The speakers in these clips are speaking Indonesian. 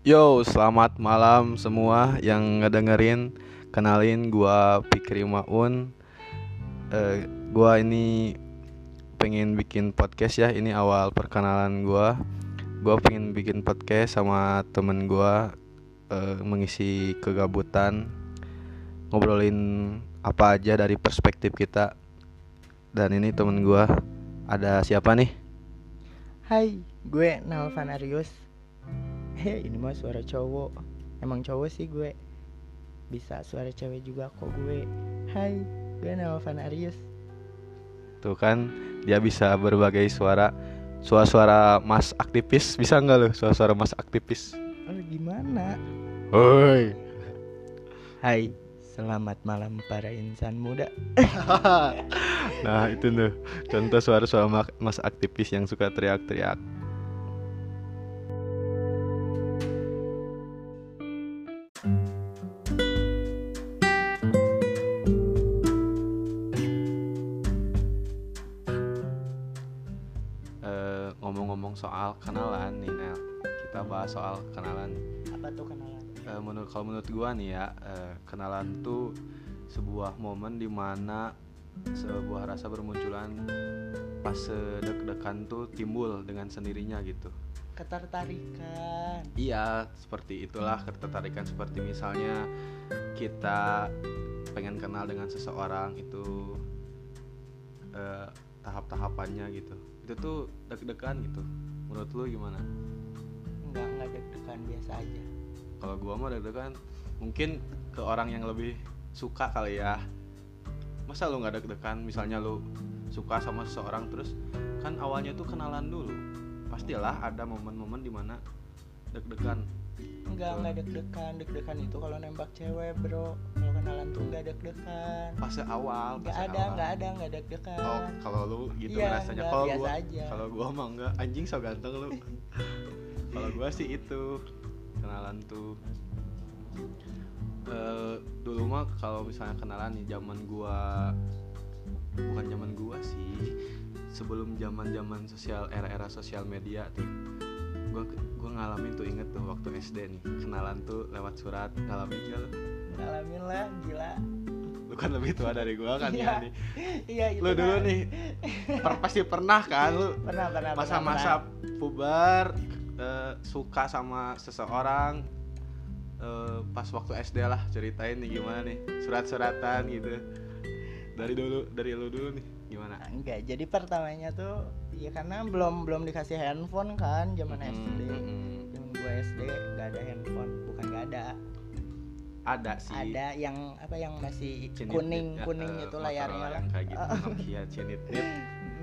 Yo, selamat malam semua yang ngedengerin. Kenalin gua Fikri Maun. Eh, gua ini pengen bikin podcast ya. Ini awal perkenalan gua. Gua pengen bikin podcast sama temen gua eh, mengisi kegabutan, ngobrolin apa aja dari perspektif kita. Dan ini temen gua ada siapa nih? Hai, gue Nalvan Arius. Heh, ini mah suara cowok. Emang cowok sih gue. Bisa suara cewek juga kok gue. Hai, gue Nalvan Arius. Tuh kan dia bisa berbagai suara Suara-suara mas aktivis Bisa nggak lo suara-suara mas aktivis Oh, gimana? Hoi Hai, selamat malam para insan muda. Nah itu tuh Contoh suara-suara ma- mas aktivis yang suka teriak-teriak gua nih ya eh, kenalan tuh sebuah momen di mana sebuah rasa bermunculan pas deg-degan tuh timbul dengan sendirinya gitu. Ketertarikan. iya seperti itulah ketertarikan. Seperti misalnya kita pengen kenal dengan seseorang itu eh, tahap-tahapannya gitu. Itu tuh deg-degan gitu. Menurut lu gimana? Enggak, enggak deg-degan biasa aja. kalau gua mah deg-degan mungkin ke orang yang lebih suka kali ya masa lu nggak deg-degan misalnya lu suka sama seseorang terus kan awalnya tuh kenalan dulu pastilah ada momen-momen di mana deg-degan Enggak, enggak deg-degan. Deg-degan itu kalau nembak cewek, Bro. Kalau kenalan tuh enggak deg-degan. fase awal Enggak fase ada, awal. enggak ada, enggak deg-degan. oh kalau lu gitu Iya, rasanya kalau gua kalau gua mah enggak anjing so ganteng lu kalau gua sih itu kenalan tuh Eh, dulu mah kalau misalnya kenalan nih zaman gua bukan zaman gua sih sebelum zaman zaman sosial era era sosial media tuh gua gua ngalamin tuh inget tuh waktu SD nih kenalan tuh lewat surat ngalamin gak lu? Ngalamin lah, gila. lu kan lebih tua dari gua kan Iya. ya nih Iya, itu lu dulu mah. nih per- pasti pernah kan lu Pernah, pernah. masa-masa puber eh, suka sama seseorang eh, pas waktu SD lah ceritain nih gimana nih surat-suratan gitu. Dari dulu dari lu dulu nih gimana? Enggak jadi pertamanya tuh ya karena belum belum dikasih handphone kan zaman Mm, SD mm, mm. zaman gua SD nggak ada handphone bukan nggak ada. Ada sih. Ada yang apa yang masih kuning ya, kuning eh, itu layarnya lah. kayak gitu Nokia cinit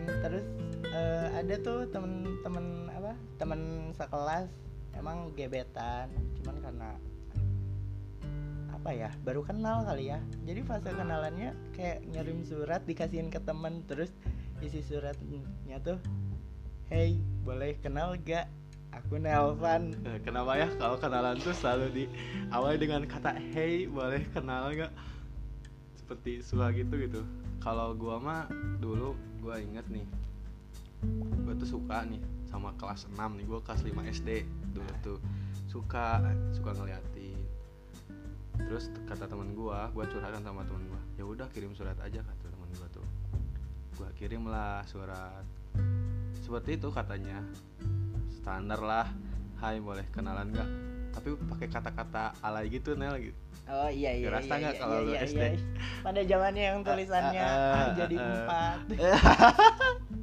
terus eh, ada tuh temen-temen apa temen sekelas emang gebetan. Cuman karena apa ya baru kenal kali ya. Jadi fase kenalannya kayak ngirim surat dikasihin ke temen terus isi suratnya tuh hey boleh kenal gak? Aku nelpon Eh, kenapa ya? Kalau kenalan tuh selalu di awali dengan kata hey boleh kenal nggak seperti suka gitu gitu. Kalau gua mah dulu gua inget nih gua tuh suka nih sama kelas 6 nih gua kelas 5 SD dulu tuh. Suka suka ngeliatin terus kata teman gua gua curhatkan sama teman gua. Ya udah kirim surat aja kata teman gua tuh. Gua kirim lah surat. Seperti itu katanya. Standar lah. Hai boleh kenalan nggak? Tapi pakai kata-kata alay gitu Nel gitu. Oh iya iya Kerasa iya, nggak iya, kalau iya, lu iya, SD? iya. pada zamannya yang tulisannya Eh, eh, A jadi eh, eh. empat.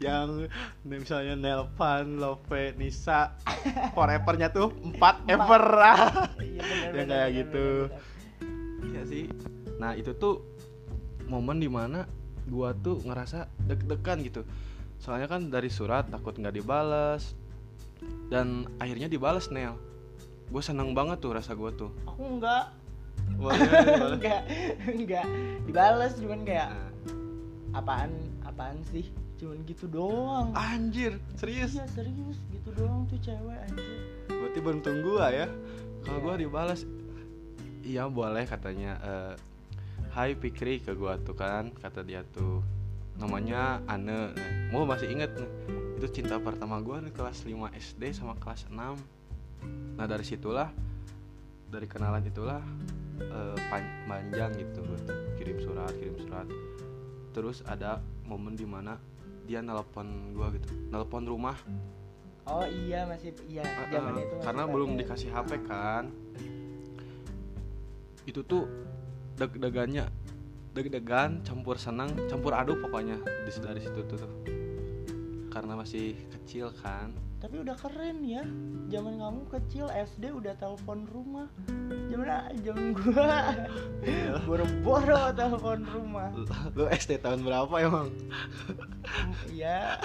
Yang misalnya Nelvan, Love, Nisa, forevernya tuh 4 ever. Iya, bener, kayak bener, gitu. bener, bener. Iya sih. Nah itu tuh momen di mana gua tuh ngerasa deg-degan gitu. Soalnya kan dari surat takut nggak dibales dan akhirnya dibales Nel. Gue seneng banget tuh rasa gua tuh. aku enggak enggak enggak dibales cuman kayak Nah, apaan apaan sih cuman gitu doang anjir, serius. iya serius gitu doang tuh cewek anjir Berarti beruntung gua ya. Kalau gua dibales iya boleh katanya eh, Hai Fikri ke gua tuh kan kata dia tuh. Namanya Ane. Mau masih inget nih itu cinta pertama gua nih kelas 5 SD sama kelas 6 nah dari situlah dari kenalan itulah pan- panjang gitu gitu. kirim surat kirim surat. Terus ada momen di mana dia nelpon gua gitu nelpon rumah oh iya masih iya zaman eh, itu masih karena belum dikasih HP kan. Itu tuh deg-degannya deg-degan campur senang campur aduk pokoknya dari situ tuh. karena masih kecil kan tapi udah keren ya zaman kamu kecil SD udah telepon rumah. Zaman zaman gua Iya. boro-boro telepon rumah. Lu SD tahun berapa emang? Ya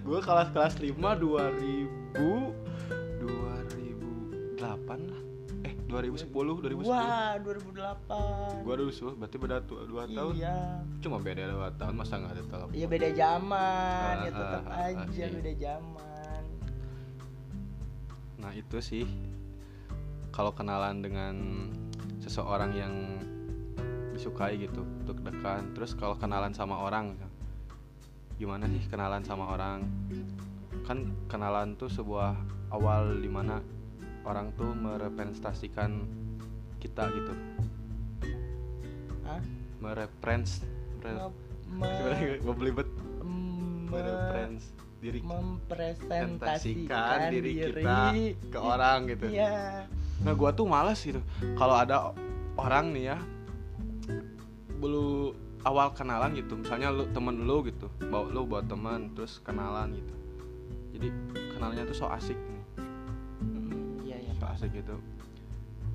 gue kelas kelas 5 2000 2008 lah. Eh 2010 2010 wah 2008 gua dulu suh berarti beda tu- dua tahun. Iya cuma beda dua tahun masa nggak ada telepon? Iya beda zaman ya Ah, tetap ah, ah, aja iya. beda zaman nah itu sih. Kalau kenalan dengan seseorang yang disukai gitu untuk dekan terus kalau kenalan sama orang gimana sih kenalan sama orang? Kan kenalan tuh sebuah awal di mana orang tuh merepresentasikan kita gitu. Hah? mereprens gue belibet. me- mereprens diri mempresentasikan presentasikan diri diri. kita ke orang gitu. Iya. Nah gua tuh males gitu. Kalau ada orang nih ya belum awal kenalan gitu misalnya lu temen lu gitu bawa lu buat teman terus kenalan gitu. Jadi kenalnya tuh so asik nih. Mm, iya iya. So asik gitu.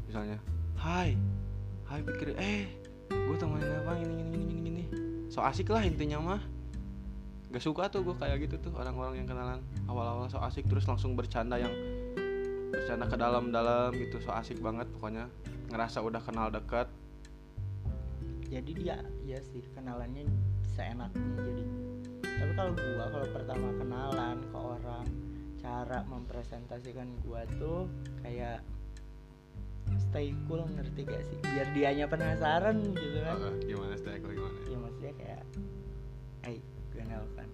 Misalnya hai hai pikir eh gue temenin apa ini ini ini ini ini so asik lah intinya mah gak suka tuh gue kayak gitu tuh orang-orang yang kenalan awal-awal so asik terus langsung bercanda yang bercanda ke dalam-dalam gitu so asik banget pokoknya. Ngerasa udah kenal deket. Jadi dia ya sih kenalannya seenaknya jadi. Tapi kalau gua kalau pertama kenalan ke orang cara mempresentasikan gua tuh kayak stay cool ngerti gak sih? Biar dianya penasaran gitu kan. Oh, gimana sih aku gimana? Ya maksudnya kayak gue nelfon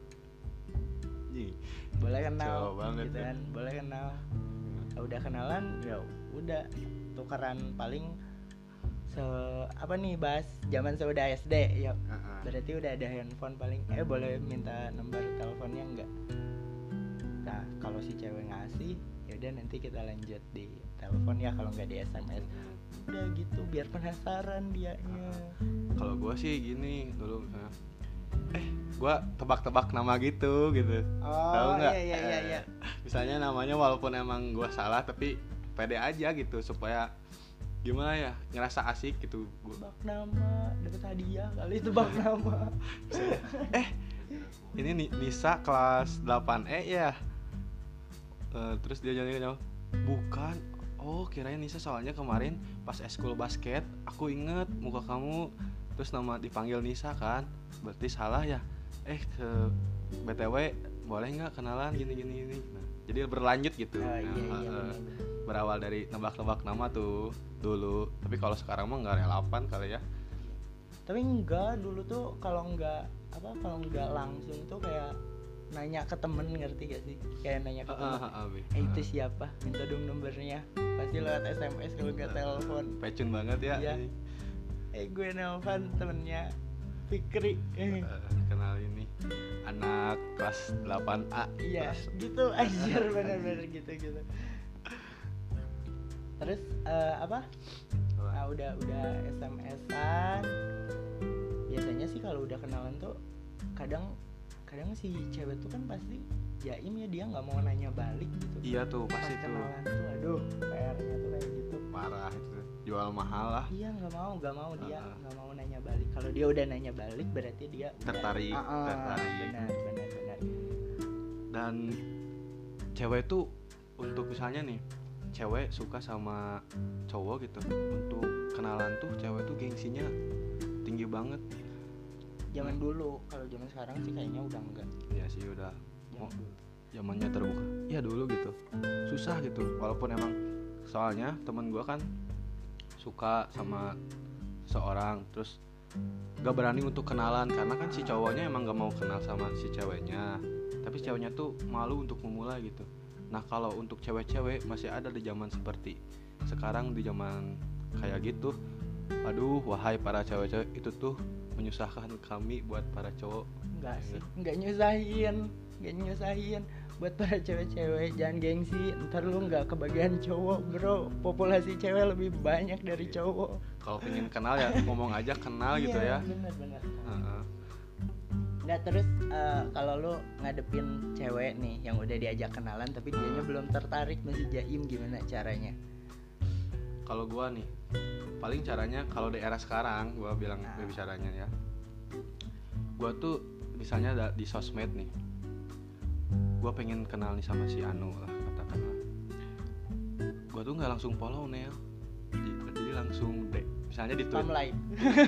Ih, boleh kenal? Banget gitu ya. kan? Boleh kenal? Ah, udah kenalan? Ya udah. Tukeran paling se apa nih bahas zaman saya udah SD ya. Heeh. berarti udah ada handphone paling eh boleh minta nomor teleponnya enggak? Nah kalau si cewek ngasih ya udah nanti kita lanjut di telepon ya kalau nggak di SMS udah gitu biar penasaran dianya. Kalau gue sih gini dulu misalnya eh gue tebak-tebak nama gitu gitu. Tahu oh nggak? iya iya iya, Eh, iya. misalnya namanya walaupun emang gue salah tapi pede aja gitu supaya gimana ya ngerasa asik gitu. Gua, tebak nama dapat hadiah kali tebak nama. Eh ini Ni- Nisa kelas 8E ya? Eh, terus dia jadi jawab bukan. Oh kirain Nisa soalnya kemarin pas eskul basket aku inget muka kamu terus nama dipanggil Nisa kan? Berarti salah ya eh ke btw boleh nggak kenalan gini gini gini? Nah, jadi berlanjut gitu. Oh, Nah, iya iya eh, benar. berawal dari nebak-nebak nama tuh dulu. Tapi kalau sekarang mah nggak relevan kali ya. Tapi enggak dulu tuh kalau enggak apa kalau enggak langsung tuh kayak nanya ke temen ngerti gak sih? Kayak nanya ke temen. eh itu siapa? Minta dong nomornya pasti lewat SMS kalau nggak telepon. pecun banget ya. Iya. eh gue nelfon temennya Fikri eh, Eh, kenal ini anak kelas 8A iya Kelas- gitu aja bener-bener gitu gitu. Terus eh, apa? Nah, udah udah SMS-an biasanya sih kalau udah kenalan tuh kadang kadang si cewek tuh kan pasti jaim ya dia nggak mau nanya balik gitu. Iya tuh pas pasti tuh kenalan tuh aduh PR-nya tuh kayak gitu. Parah itu jual mahal lah. Iya nggak mau nggak mau dia nggak mau nanya balik. Kalau dia udah nanya balik berarti dia udah- Tertarik, Ah, ah, tertarik. benar benar benar. Dan cewek tuh untuk misalnya nih cewek suka sama cowok gitu. Untuk kenalan tuh cewek tuh gengsinya tinggi banget. Zaman dulu kalau zaman sekarang sih kayaknya udah enggak. Ya sih udah. Zamannya terbuka. Ya dulu gitu. Susah gitu. Walaupun emang soalnya temen gua kan suka sama seorang terus gak berani untuk kenalan karena kan si cowoknya emang gak mau kenal sama si ceweknya. Tapi ceweknya tuh malu untuk memulai gitu. Nah kalau untuk cewek-cewek masih ada di zaman seperti sekarang di zaman kayak gitu aduh wahai para cewek-cewek itu tuh menyusahkan kami buat para cowok. Enggak Iya. sih, enggak nyusahin, enggak nyusahin. Buat para cewek-cewek jangan gengsi. Ntar lu nggak kebagian cowok bro. Populasi cewek lebih banyak dari cowok. Kalau pengen kenal ya ngomong aja kenal gitu ya. bener bener. Heeh. Nah terus eh, kalau lu ngadepin cewek nih yang udah diajak kenalan tapi dianya belum tertarik masih jaim gimana caranya? kalau gua nih paling caranya kalau di era sekarang gua bilang Nah. caranya ya. Gua tuh misalnya di sosmed nih gua pengen kenal nih sama si Anu lah katakanlah gua tuh nggak langsung follow Nel jadi, jadi langsung deh misalnya di Twitter Timeline.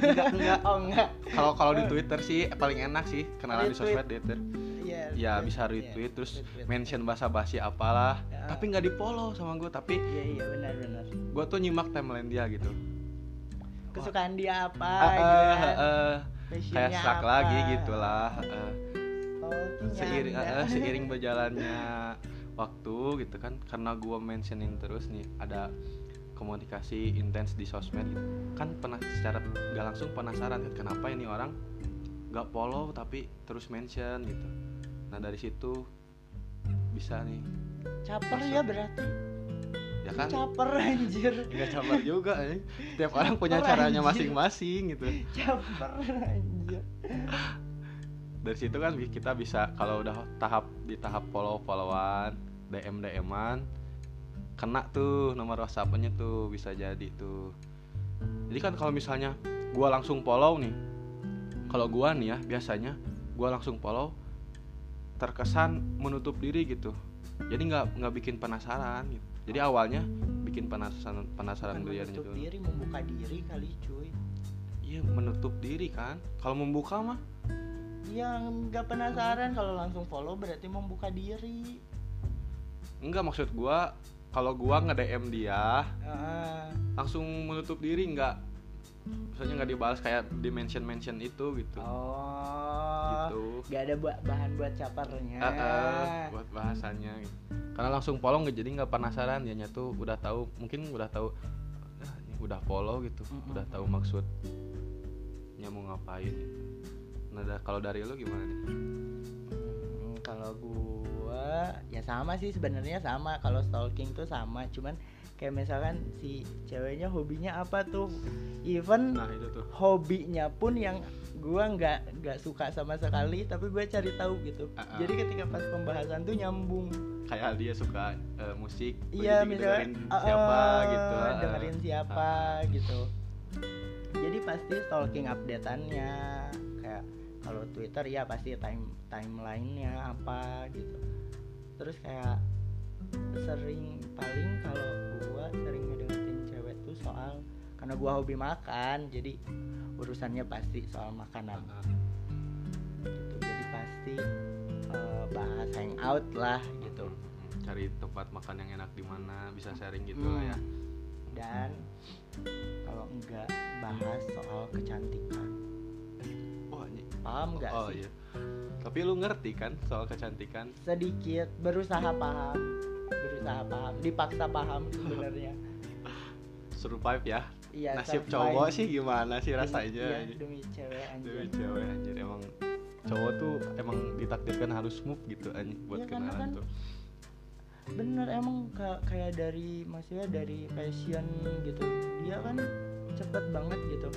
enggak enggak oh enggak. kalau kalau di Twitter sih paling enak sih kenalan di sosmed di Twitter Iya. ya retweet. bisa Iya, retweet terus retweet. mention bahasa basi apalah Ya. tapi nggak di follow sama gue tapi Iya iya benar benar. gue tuh nyimak timeline dia gitu Kesukaan dia apa gitu eh, kan. eh, kayak apa. lagi gitulah eh. Stalkingnya seiring Anda. eh, seiring berjalannya waktu gitu kan karena gue mentionin terus nih ada komunikasi intens di sosmed gitu. kan pernah secara gak langsung penasaran kan kenapa ini orang gak follow tapi terus mention gitu nah dari situ bisa nih Caper Masuk. ya berarti. ya kan Caper anjir. nggak sabar juga eh. tiap orang punya Caper, caranya masing-masing gitu Caper anjir. dari situ kan kita bisa kalau udah tahap di tahap follow followan dm dman kena tuh nomor whatsappnya tuh bisa jadi tuh. Jadi kan kalau misalnya gua langsung follow nih kalau gua nih ya biasanya gua langsung follow terkesan menutup diri gitu. Jadi nggak nggak bikin penasaran gitu. Jadi awalnya bikin penasaran penasaran Bukan dulu ya menutup gitu diri membuka diri kali cuy. iya menutup diri kan. Kalau membuka mah Yang nggak penasaran kalau langsung follow berarti membuka diri. enggak maksud gua kalau gua nge DM dia Ah, langsung menutup diri nggak misalnya nggak dibalas kayak di mention mention itu gitu oh, gitu nggak ada ba- bahan buat capernya. Eh, eh, buat bahasannya gitu. karena langsung follow nggak jadi nggak penasaran dianya tuh udah tahu mungkin udah tahu ah, udah follow gitu udah tahu maksudnya mau ngapain gitu. Nah da- kalau dari lu gimana nih? Hmm, kalau gua ya sama sih sebenarnya sama. Kalau stalking tuh sama cuman kayak misalkan si ceweknya hobinya apa tuh? Even nah itu tuh. hobinya pun yang gua nggak nggak suka sama sekali tapi gue cari tahu gitu. Ah, ah. jadi ketika pas pembahasan tuh nyambung. Kayak dia suka eh, musik iya jadi misalnya dengerin ah, siapa ah, gitu. Ah. dengerin siapa Ah. gitu. Jadi pasti stalking updateannya kalau Twitter ya pasti time timelinenya apa gitu. Terus kayak sering paling kalau gua sering ngedeketin cewek tuh soal karena gua hobi makan jadi urusannya pasti soal makanan. Gitu jadi pasti eh, bahas hangout lah gitu. Mm, cari tempat makan yang enak di mana bisa sharing gitu Hmm. lah ya. Dan kalau enggak bahas soal kecantikan paham nggak oh sih? iya. Tapi lu ngerti kan soal kecantikan? Sedikit berusaha paham. Berusaha paham dipaksa paham sebenarnya. Survive ya. Iya nasib survive. cowok sih gimana sih Demi- rasanya? iya, demi cewek anjir Demi cewek anjir emang cowok tuh emang ditakdirkan harus move gitu anjir buat Iya, karena kenalan kan tuh. Bener emang ka- kayak dari maksudnya dari passion gitu. Dia kan cepet banget gitu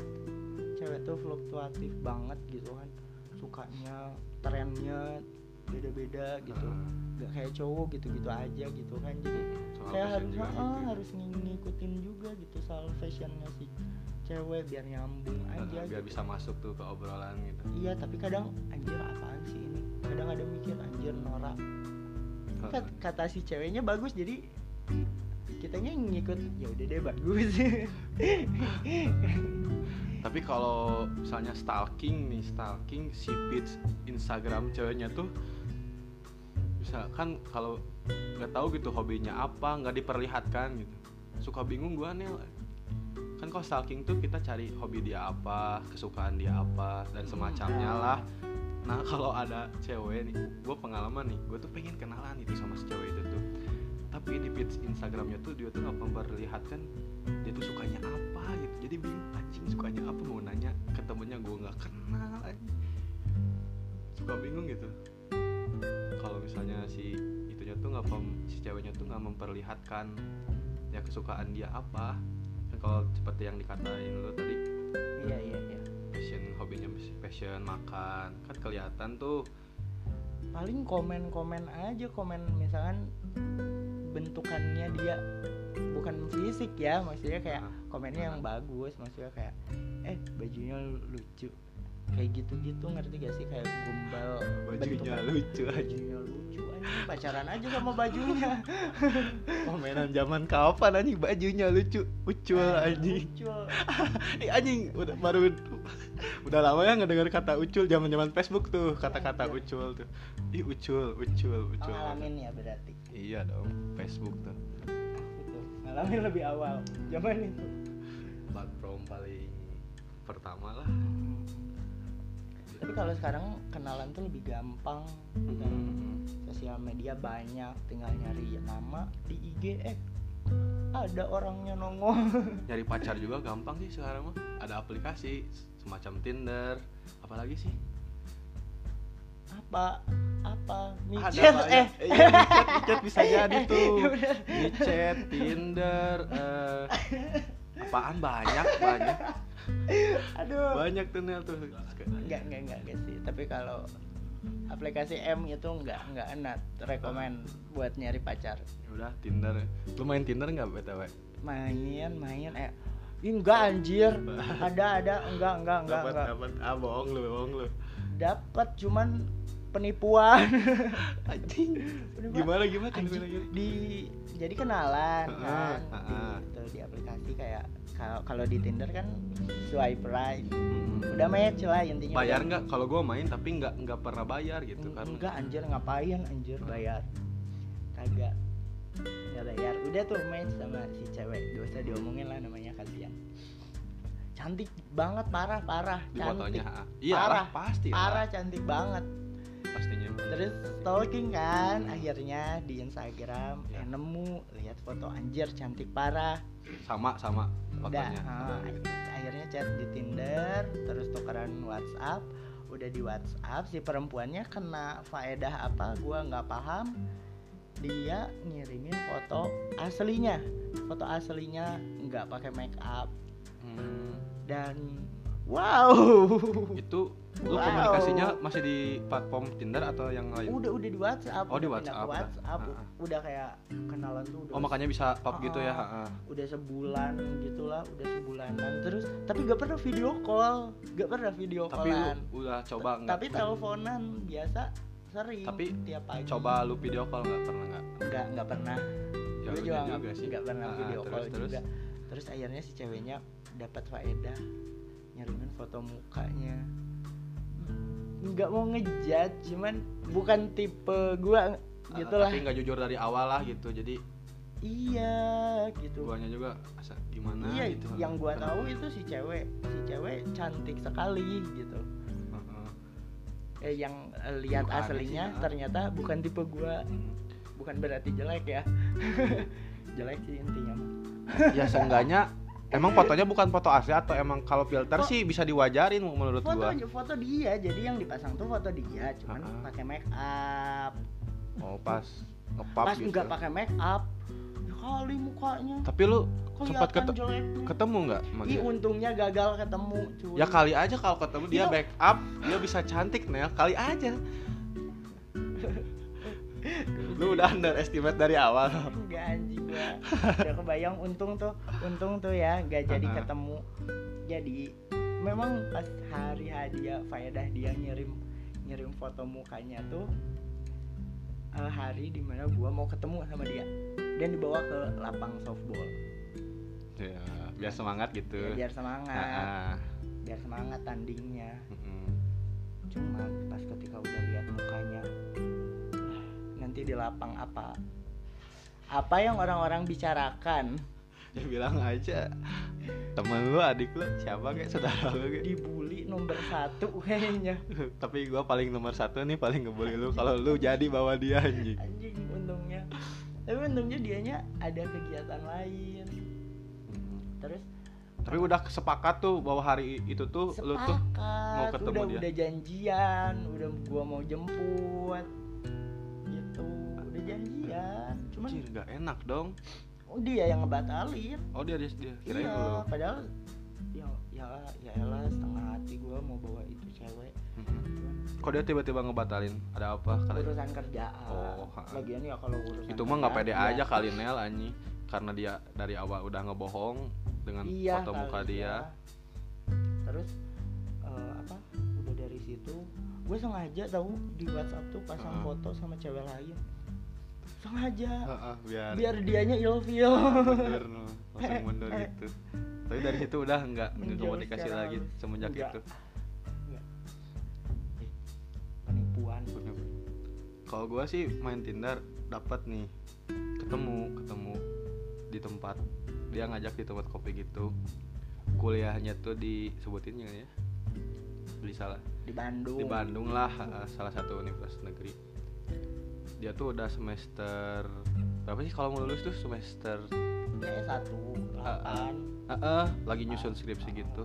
cewek tuh fluktuatif banget gitu kan. Sukanya trennya beda-beda gitu. Ah, nggak kayak cowok gitu-gitu aja gitu kan. Jadi soal kayak harus ah, gitu harus ng- ngikutin juga gitu soal fashionnya si cewek biar nyambung aja biar gitu. bisa masuk tuh ke obrolan gitu. Iya tapi kadang anjir apaan sih ini? Kadang ada mikir anjir norak. Ah, Kat- kata si ceweknya bagus jadi kitanya ngikut ya udah deh bagus tapi kalau misalnya stalking nih stalking si feed Instagram ceweknya tuh bisa kan kalau nggak tahu gitu hobinya apa nggak diperlihatkan gitu. Suka bingung gua nih kan kalau stalking tuh kita cari hobi dia apa kesukaan dia apa dan semacamnya Hmm. lah. Nah kalau ada cewek nih gue pengalaman nih gue tuh pengen kenalan itu sama si cewek itu tuh. Tapi di feed Instagramnya tuh dia tuh nggak memperlihatkan dia tuh sukanya apa gitu. Jadi bingung anjing sukanya apa? Mau nanya ketemunya gue nggak kenal anjing. Suka bingung gitu. Kalau misalnya si itunya tuh nggak pem- si ceweknya tuh nggak memperlihatkan ya kesukaan dia apa. Kan kalau seperti yang dikatain lu tadi iya iya iya. passion hobinya passion makan kan kelihatan tuh. Paling komen-komen aja komen misalkan bentukannya dia bukan fisik ya maksudnya kayak Ah. komennya yang bagus maksudnya kayak eh bajunya lucu. Kayak gitu-gitu ngerti gak sih? Kayak gombal bajunya bentukan- lucu aja bajunya lucu anjing. Pacaran aja sama bajunya. Komenan zaman kapan anjing? Bajunya lucu ucul anjing. lucu Ih, anjing udah baru udah lama ya ngedenger kata ucul zaman zaman Facebook tuh kata-kata Iya. ucul tuh. Ih ucul ucul ucul. Ngalamin ya berarti. Iya dong Facebook tuh ngalamin lebih awal. Zaman itu. Platform paling pertama lah. Tapi kalau sekarang kenalan tuh lebih gampang. Dan Hmm. sosial media banyak tinggal nyari nama di IG eh ada orangnya nongol. Nyari pacar juga gampang sih sekarang mah. Ada aplikasi semacam Tinder apalagi sih apa apa micet banyak. eh. Iya micet micet bisa jadi Ya tuh micet Tinder eh, apaan banyak banyak. Aduh. Banyak tuh. Nel tuh enggak enggak enggak sih. Tapi kalau aplikasi M itu enggak enggak enak rekomend buat nyari pacar. Udah Tinder. Lu main Tinder nggak btw main main eh. Ih, enggak anjir. Ada ada. Enggak enggak enggak dapat dapat ah bohong lu bohong lu dapat cuman penipuan. Anjing. Gimana gimana di jadi kenalan Heeh, kan di, heeh. gitu, di aplikasi kayak kalau kalau di Tinder kan swipe right. Mm-mm. udah match lah intinya. Bayar nggak? Kalau gua main tapi nggak nggak pernah bayar gitu kan. Enggak anjir ngapain anjir bayar? Kagak. Nggak bayar. Udah tuh match sama si cewek. Gak usah diomongin lah namanya kalian cantik banget parah parah di cantik. fotonya iya Parah. pasti parah cantik banget. Pastinya. Terus stalking kan Hmm. akhirnya di Instagram Ya. eh, nemu lihat foto anjir cantik parah. Sama sama udah fotonya. ah, akhirnya chat di Tinder terus tukeran WhatsApp. Udah di WhatsApp si perempuannya kena faedah apa gua nggak paham. Dia ngirimin foto aslinya. Foto aslinya nggak pakai make up. Hmm, dan wow. Itu lu Wow. komunikasinya masih di platform Tinder atau yang lain? Udah udah di WhatsApp Oh, di WhatsApp. WhatsApp. Ah. udah kayak kenalan tuh udah oh makanya bisa pop gitu ya ha-ha. udah sebulan gitulah udah sebulanan. Terus tapi gak pernah video call. Gak pernah video tapi lu udah coba nggak? Tapi teleponan biasa sering Tapi tiap pagi. coba lu video call nggak pernah nggak? Nggak nggak pernah. Ya gue juga juga nggak sih. nggak pernah Ah, video terus, call terus. juga. Terus akhirnya si ceweknya dapat faedah nyarimin foto mukanya. Nggak mau ngejat cuman bukan tipe gua Ah, gitulah. tapi nggak jujur dari awal lah gitu jadi iya gitu. guanya juga asa gimana? Iya gitu. yang gua tahu itu si cewek si cewek cantik sekali gitu. Eh yang lihat aslinya sih, ah. ternyata bukan tipe gua. Hmm. bukan berarti jelek ya. Jelek sih intinya. Mah ya seenggaknya emang fotonya bukan foto asli atau emang kalau filter Fo- sih bisa diwajarin menurut foto gua? foto dia jadi yang dipasang tuh foto dia cuman ah. pakai make up. Oh pas ngepap pas gitu nggak pakai make up. Ya kali mukanya. Tapi lu sempat ket- ketemu nggak Ih untungnya gagal ketemu cuy. Ya kali aja kalau ketemu dia Iya. back up dia bisa cantik Nel. Kali aja lu udah underestimate dari awal. Enggak anjing gua Udah kebayang untung tuh Untung tuh ya Gak jadi Ah. ketemu. Jadi Memang pas hari hadiah Faedah dia ngirim Ngirim foto mukanya tuh eh, Hari di mana gua mau ketemu sama dia. Dan dibawa ke lapang softball. Ya biar semangat gitu. Ya, Biar semangat. Ah, ah. Biar semangat tandingnya di lapang apa? Apa yang orang-orang bicarakan? Ya bilang aja temen lu adik lu siapa kayak saudara lu kayak? Dibully nomor satu kayaknya. Tapi gua paling nomor satu nih paling ngebully lu kalau lu jadi bawa dia anjing. Anjing untungnya. Tapi untungnya dianya ada kegiatan lain. Terus? Tapi udah sepakat tuh bahwa hari itu tuh lu tuh mau sepakat. ketemu udah dia? udah janjian. Udah gua mau jemput udah janjian cuman Anjir, nggak enak dong. Oh, dia yang ngebatalin. Oh dia dia, dia kirain iya lu. padahal ya ya ya elah setengah hati gua mau bawa itu cewek. Mm. Cuman kok dia tiba-tiba ngebatalin? Ada apa kali? Urusan kerjaan. Oh, lagian ya kalau urusan itu mah nggak pede kerjaan, aja ya. kali Nel Anyi karena dia dari awal udah ngebohong dengan iya foto muka dia. ya. terus eh, apa udah dari situ. Gue sengaja tahu di WhatsApp tuh pasang Heeh. foto sama cewek lain sengaja. Heeh, biar biar dianya ilfeel mundur no. langsung mundur gitu. Tapi dari situ udah nggak komunikasi lagi semenjak Nggak. itu. Eh, penipuan. Kalau gua sih main Tinder dapat nih. Ketemu ketemu di tempat. Dia ngajak di tempat kopi gitu. Kuliahnya tuh disebutin ya ya? Beli salah di Bandung. Di Bandung lah eh, salah satu universitas negeri dia tuh udah semester berapa sih kalau mau lulus tuh? Semester satu delapan. Eh, eh, lagi nyusun skripsi gitu.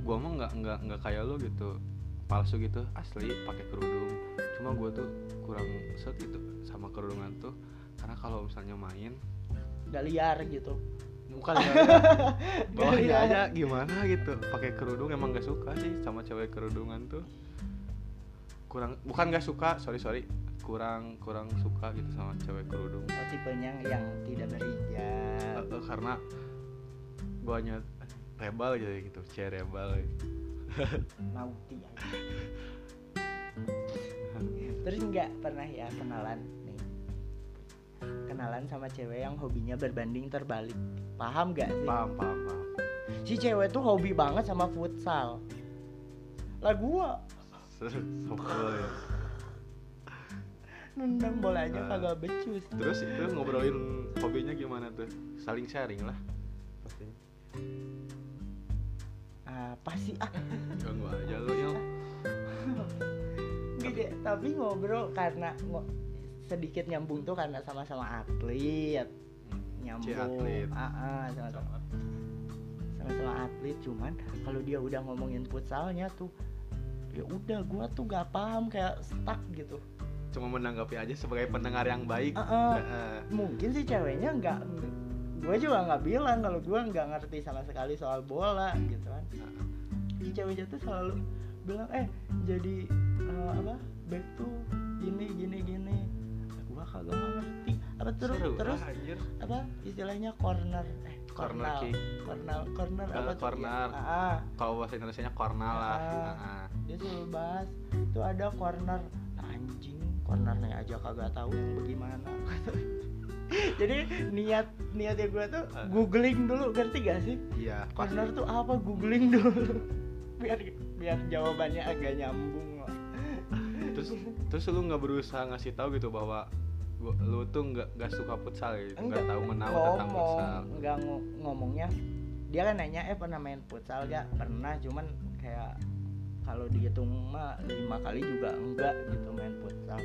Gua mah nggak nggak nggak kayak lo gitu. Palsu gitu asli pakai kerudung. Cuma gua tuh kurang set gitu sama kerudungan tuh. Karena kalau misalnya main nggak liar gitu. Bukan ya bawahnya aja gimana gitu. Pakai kerudung emang gak suka sih sama cewek kerudungan tuh. Kurang bukan gak suka sorry sorry kurang kurang suka gitu sama cewek kerudung. Oh, tipenya yang tidak berhijab. Eh, eh, karena guanya rebel gitu gitu cewek rebel. Gitu. nauti aja. Terus nggak pernah ya kenalan nih? Kenalan sama cewek yang hobinya berbanding terbalik. Paham gak sih? Paham paham paham. Si cewek tuh hobi banget sama futsal. Lah gua Sopel ya. Nendang bolanya Ah. kagak becus. Terus itu ngobrolin hobinya gimana tuh? Saling sharing lah. Pastinya. Apa sih ah? Ganggu aja lo ya Gede, tapi ngobrol karena ngo- sedikit nyambung tuh karena sama-sama atlet. Nyambung Si atlet. Ah, ah, sama-sama. Sama-sama atlet cuman kalau dia udah ngomongin futsalnya tuh ya udah gua tuh gak paham kayak stuck gitu cuma menanggapi aja sebagai pendengar yang baik Ah, ah. Heeh. mungkin sih ceweknya nggak gue juga nggak bilang kalau gue nggak ngerti sama sekali soal bola gitu kan si ceweknya tuh selalu bilang eh jadi eh, apa back tuh gini gini gini gue kagak ngerti apa terus Seru terus lah, anjir. apa istilahnya corner eh Corner corner kick. corner corner apa corner. Ya, ah, ah. kalau bahasa Indonesia kornal lah Ah. Heeh. dia selalu bahas itu ada corner cornernya aja kagak tahu yang bagaimana. Jadi niat niatnya gue tuh Ah. googling dulu ngerti gak sih? Iya corner tuh apa googling dulu? Biar biar jawabannya agak nyambung. Lah. terus terus lu nggak berusaha ngasih tahu gitu bahwa gua, lu tuh nggak nggak suka futsal gitu nggak tahu menahu tentang futsal. Nggak ngo- ngomongnya dia kan nanya eh pernah main futsal gak? Pernah cuman kayak kalau dihitung mah lima kali juga enggak gitu main futsal.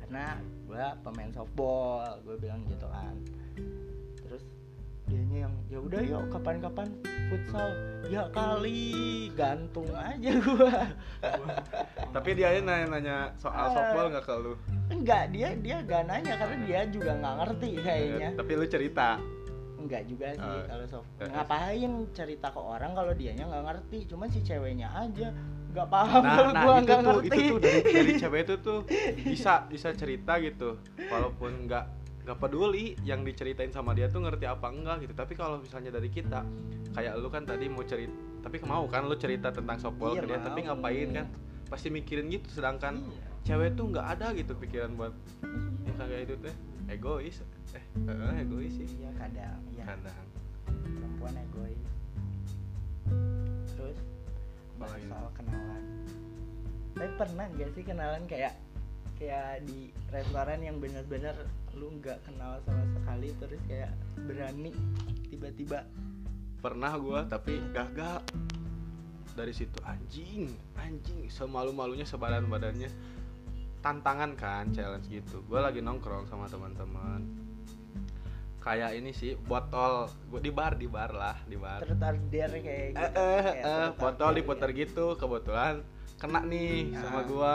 Karena gue pemain softball gue bilang gitu kan. Terus dianya yang ya udah yuk kapan-kapan futsal. Ya kali gantung aja gue tapi dia aja nanya-nanya soal Ah. softball nggak ke lu? Enggak dia dia gak nanya karena dia juga nggak ngerti kayaknya. Tapi lu cerita enggak juga sih Oh. kalau soft. Eh. ngapain cerita ke orang kalau dianya nggak ngerti? Cuman si ceweknya aja. Nggak paham nah, kalau nah gua nggak tuh ngerti. itu tuh dari, dari cewek itu tuh bisa bisa cerita gitu. Walaupun nggak nggak peduli yang diceritain sama dia tuh ngerti apa enggak gitu. Tapi kalau misalnya dari kita kayak lu kan tadi mau cerita tapi mau kan lu cerita tentang softball Iya, ke dia tapi ngapain kan? Pasti mikirin gitu sedangkan Iya. cewek tuh nggak ada gitu pikiran buat yang kayak itu teh egois. Eh eh, egois sih. Iya kadang ya kadang. Perempuan egois. Terus bahas soal kenalan. Tapi pernah gak sih kenalan kayak kayak di restoran yang bener-bener lu nggak kenal sama sekali terus kayak berani tiba-tiba? Pernah gua tapi gagal. Dari situ anjing anjing semalu malunya sebadan badannya tantangan kan challenge gitu. Gue lagi nongkrong sama teman-teman. Kayak ini sih botol gue di bar di bar lah di bar. Terus tardir kayak gitu. Eh, eh, kayak eh, botol diputer ya. gitu kebetulan kena nih sama Ah. gua.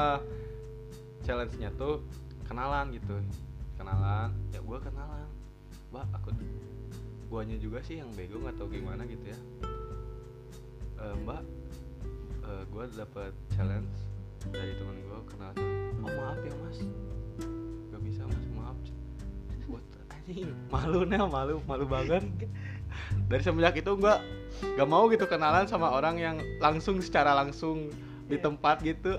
Challenge-nya tuh kenalan gitu. Kenalan ya gua kenalan. Mbak aku guanya juga sih yang bego nggak tahu gimana gitu ya. "Eh, mbak eh, gua dapet challenge dari temen gua kenal oh maaf ya mas. Gak bisa mas. Maaf buat anjing. Malu nih malu malu banget. Dari semenjak itu gua gak mau gitu kenalan sama orang yang langsung secara langsung di Iya. tempat gitu.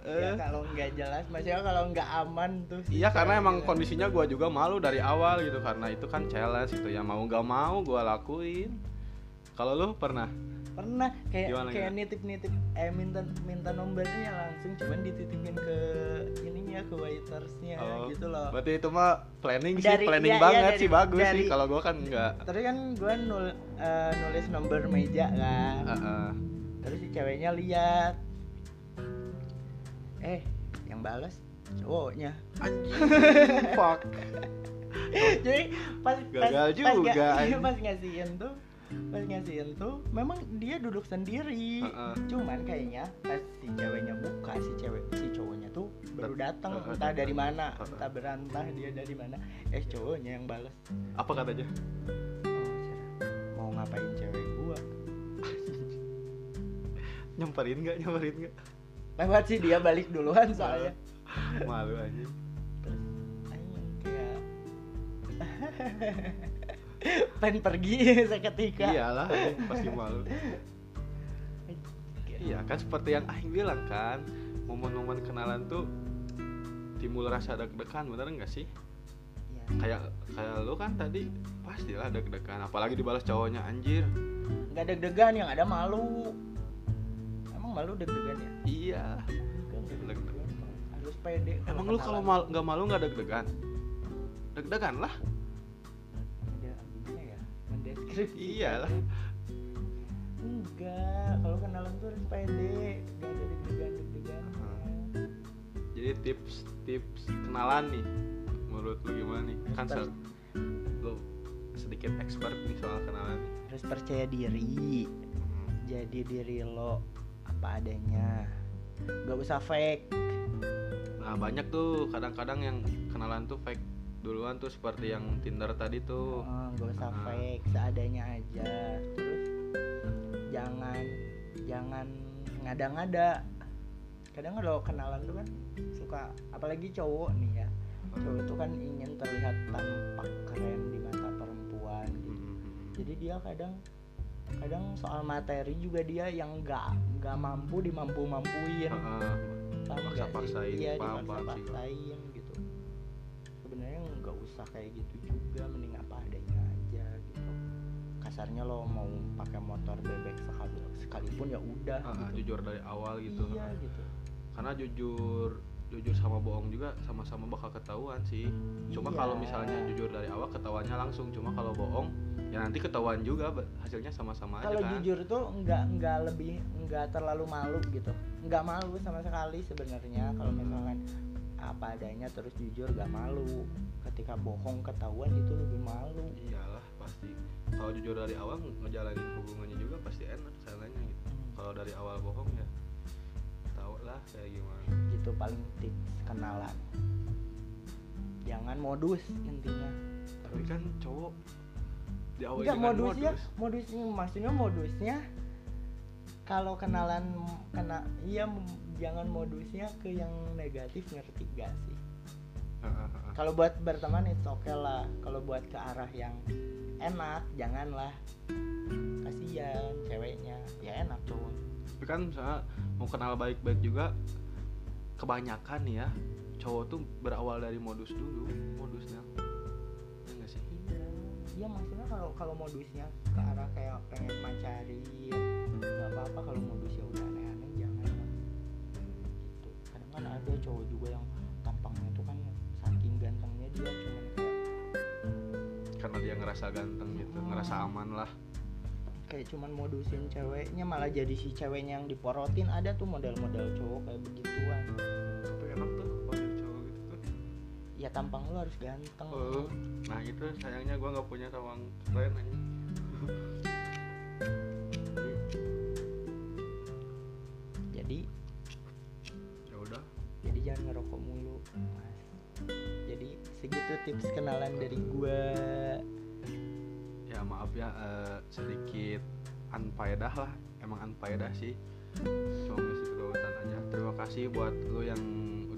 Ya kalau nggak jelas maksudnya kalau nggak aman tuh Iya karena kayak emang gitu. kondisinya gua juga malu dari awal gitu karena itu kan challenge gitu ya. Mau gak mau gua lakuin. Kalau lu pernah? Pernah kayak Gimana, kayak gimana? nitip nitip eh minta minta nomornya langsung cuman dititipin ke ininya ke waitersnya Oh, gitu loh Berarti itu mah planning sih, Dari- planning iya, iya, banget dari- sih bagus dari- sih. Kalau gua kan enggak. terus kan gue nul, eh, nulis nomor meja kan Heeh. terus si ceweknya lihat eh yang balas cowoknya Anjing, fuck. jadi pas Gagal pas, juga, pas, ga- anjing. pas ngasihin tuh pas ngasihin tuh memang dia duduk sendiri Heeh. cuman kayaknya pas si ceweknya buka si cewek si cowoknya tuh baru datang Heeh, entah dari mana Heeh. entah berantah dia dari mana eh cowoknya yang balas Apa katanya? oh mau ngapain cewek gua Nyamperin enggak? Nyamperin enggak? lewat sih dia balik duluan soalnya Malu aja. terus kayak pengen pergi seketika. Iyalah, pasti malu. Iya kan seperti yang Aing bilang kan momen-momen kenalan tuh timbul rasa deg-degan bener enggak sih? Iya. kayak kayak lu kan tadi pastilah deg-degan apalagi dibalas cowoknya anjir. Nggak deg-degan yang ada malu. Emang malu deg-degan ya? Iya. Nggak harus pede emang lu kalau mal nggak malu nggak deg-degan? Deg-degan lah. ya mendeskripsi Iyalah. enggak kalau kenalan tuh harus pede. Nggak ada deg-degan deg-degan. Jadi tips tips kenalan nih menurut lu gimana nih? Kan se- lu sedikit expert nih soal kenalan nih. harus percaya diri. Jadi diri lo apa adanya. Nggak usah fake. Nah banyak tuh kadang-kadang yang kenalan tuh fake duluan tuh seperti yang Tinder tadi tuh. Oh, nggak usah Ah. fake seadanya aja. Terus jangan jangan ngada-ngada. Kadang kalau kenalan tuh kan suka apalagi cowok nih ya. Cowok tuh kan ingin terlihat tampak keren di mata perempuan gitu. Hmm. jadi dia kadang kadang soal materi juga dia yang nggak nggak mampu dimampu mampuin Heeh. Paksa-paksain, iya paham, paham nggak usah kayak gitu juga mending apa adanya aja gitu. Kasarnya lo mau pakai motor bebek sekali sekalipun ya udah Heeh, gitu. jujur dari awal gitu. Iya gitu. Karena jujur jujur sama bohong juga sama-sama bakal ketahuan sih. Cuma Iya. kalau misalnya jujur dari awal ketahuannya langsung. Cuma kalau bohong ya nanti ketahuan juga hasilnya sama-sama aja kalau kan. jujur tuh nggak nggak lebih nggak terlalu malu gitu. Nggak malu sama sekali sebenarnya kalau misalkan apa adanya terus jujur nggak malu. Ketika bohong ketahuan itu lebih malu. Iyalah pasti. Kalau jujur dari awal ngejalanin hubungannya juga pasti enak caranya gitu. Kalau dari awal bohong ya tau lah kayak gimana. Gitu paling tips kenalan. Jangan modus intinya. Tapi kan cowok di awal enggak dengan modusnya modus. modusnya maksudnya modusnya kalau kenalan kena iya jangan modusnya ke yang negatif ngerti gak sih? Kalau buat berteman itu oke lah. Kalau buat ke arah yang enak janganlah. Kasihan ceweknya. Ya enak cowok tapi kan misalnya mau kenal baik-baik juga kebanyakan ya cowok tuh berawal dari modus dulu modusnya. Ya nggak sih? Iya. Iya maksudnya kalau kalau modusnya ke arah kayak pengen macarin nggak apa-apa kalau modusnya udah aneh-aneh kan ada cowok juga yang tampangnya tuh kan saking gantengnya dia cuman kayak karena dia ngerasa ganteng gitu Hmm. ngerasa aman lah. Kayak cuman modusin ceweknya malah jadi si ceweknya yang diporotin. Ada tuh model-model cowok kayak begituan. Tapi enak tuh ya tampang lu harus ganteng. Oh, nah itu sayangnya gua nggak punya tawang keren aja tips kenalan dari gua? Ya maaf ya eh, sedikit unfaedah lah. Emang unfaedah sih. Cuma ngisi kelewatan aja. Terima kasih buat lu yang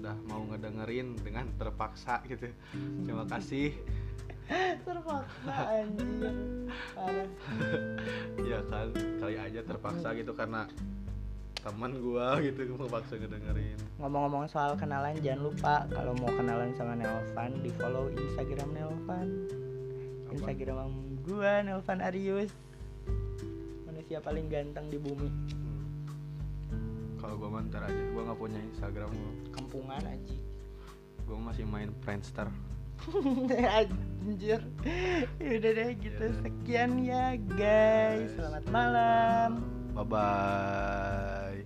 udah mau ngedengerin dengan terpaksa gitu. Terima kasih. Terpaksa anjir parah. Ya kan kali aja terpaksa gitu karena teman gua gitu terpaksa ngedengerin. Ngomong-ngomong soal kenalan jangan lupa kalau mau kenalan sama Nelvan di follow Instagram Nelvan. Apa? Instagram gua Nelvan Arius. Manusia paling ganteng di bumi. Hmm. kalau gua mah ntar aja gua nggak punya Instagram gua. Kampungan aja gua masih main Friendster. Anjir. Udah deh gitu. Yaudah. sekian ya guys. Guys. selamat malam bye bye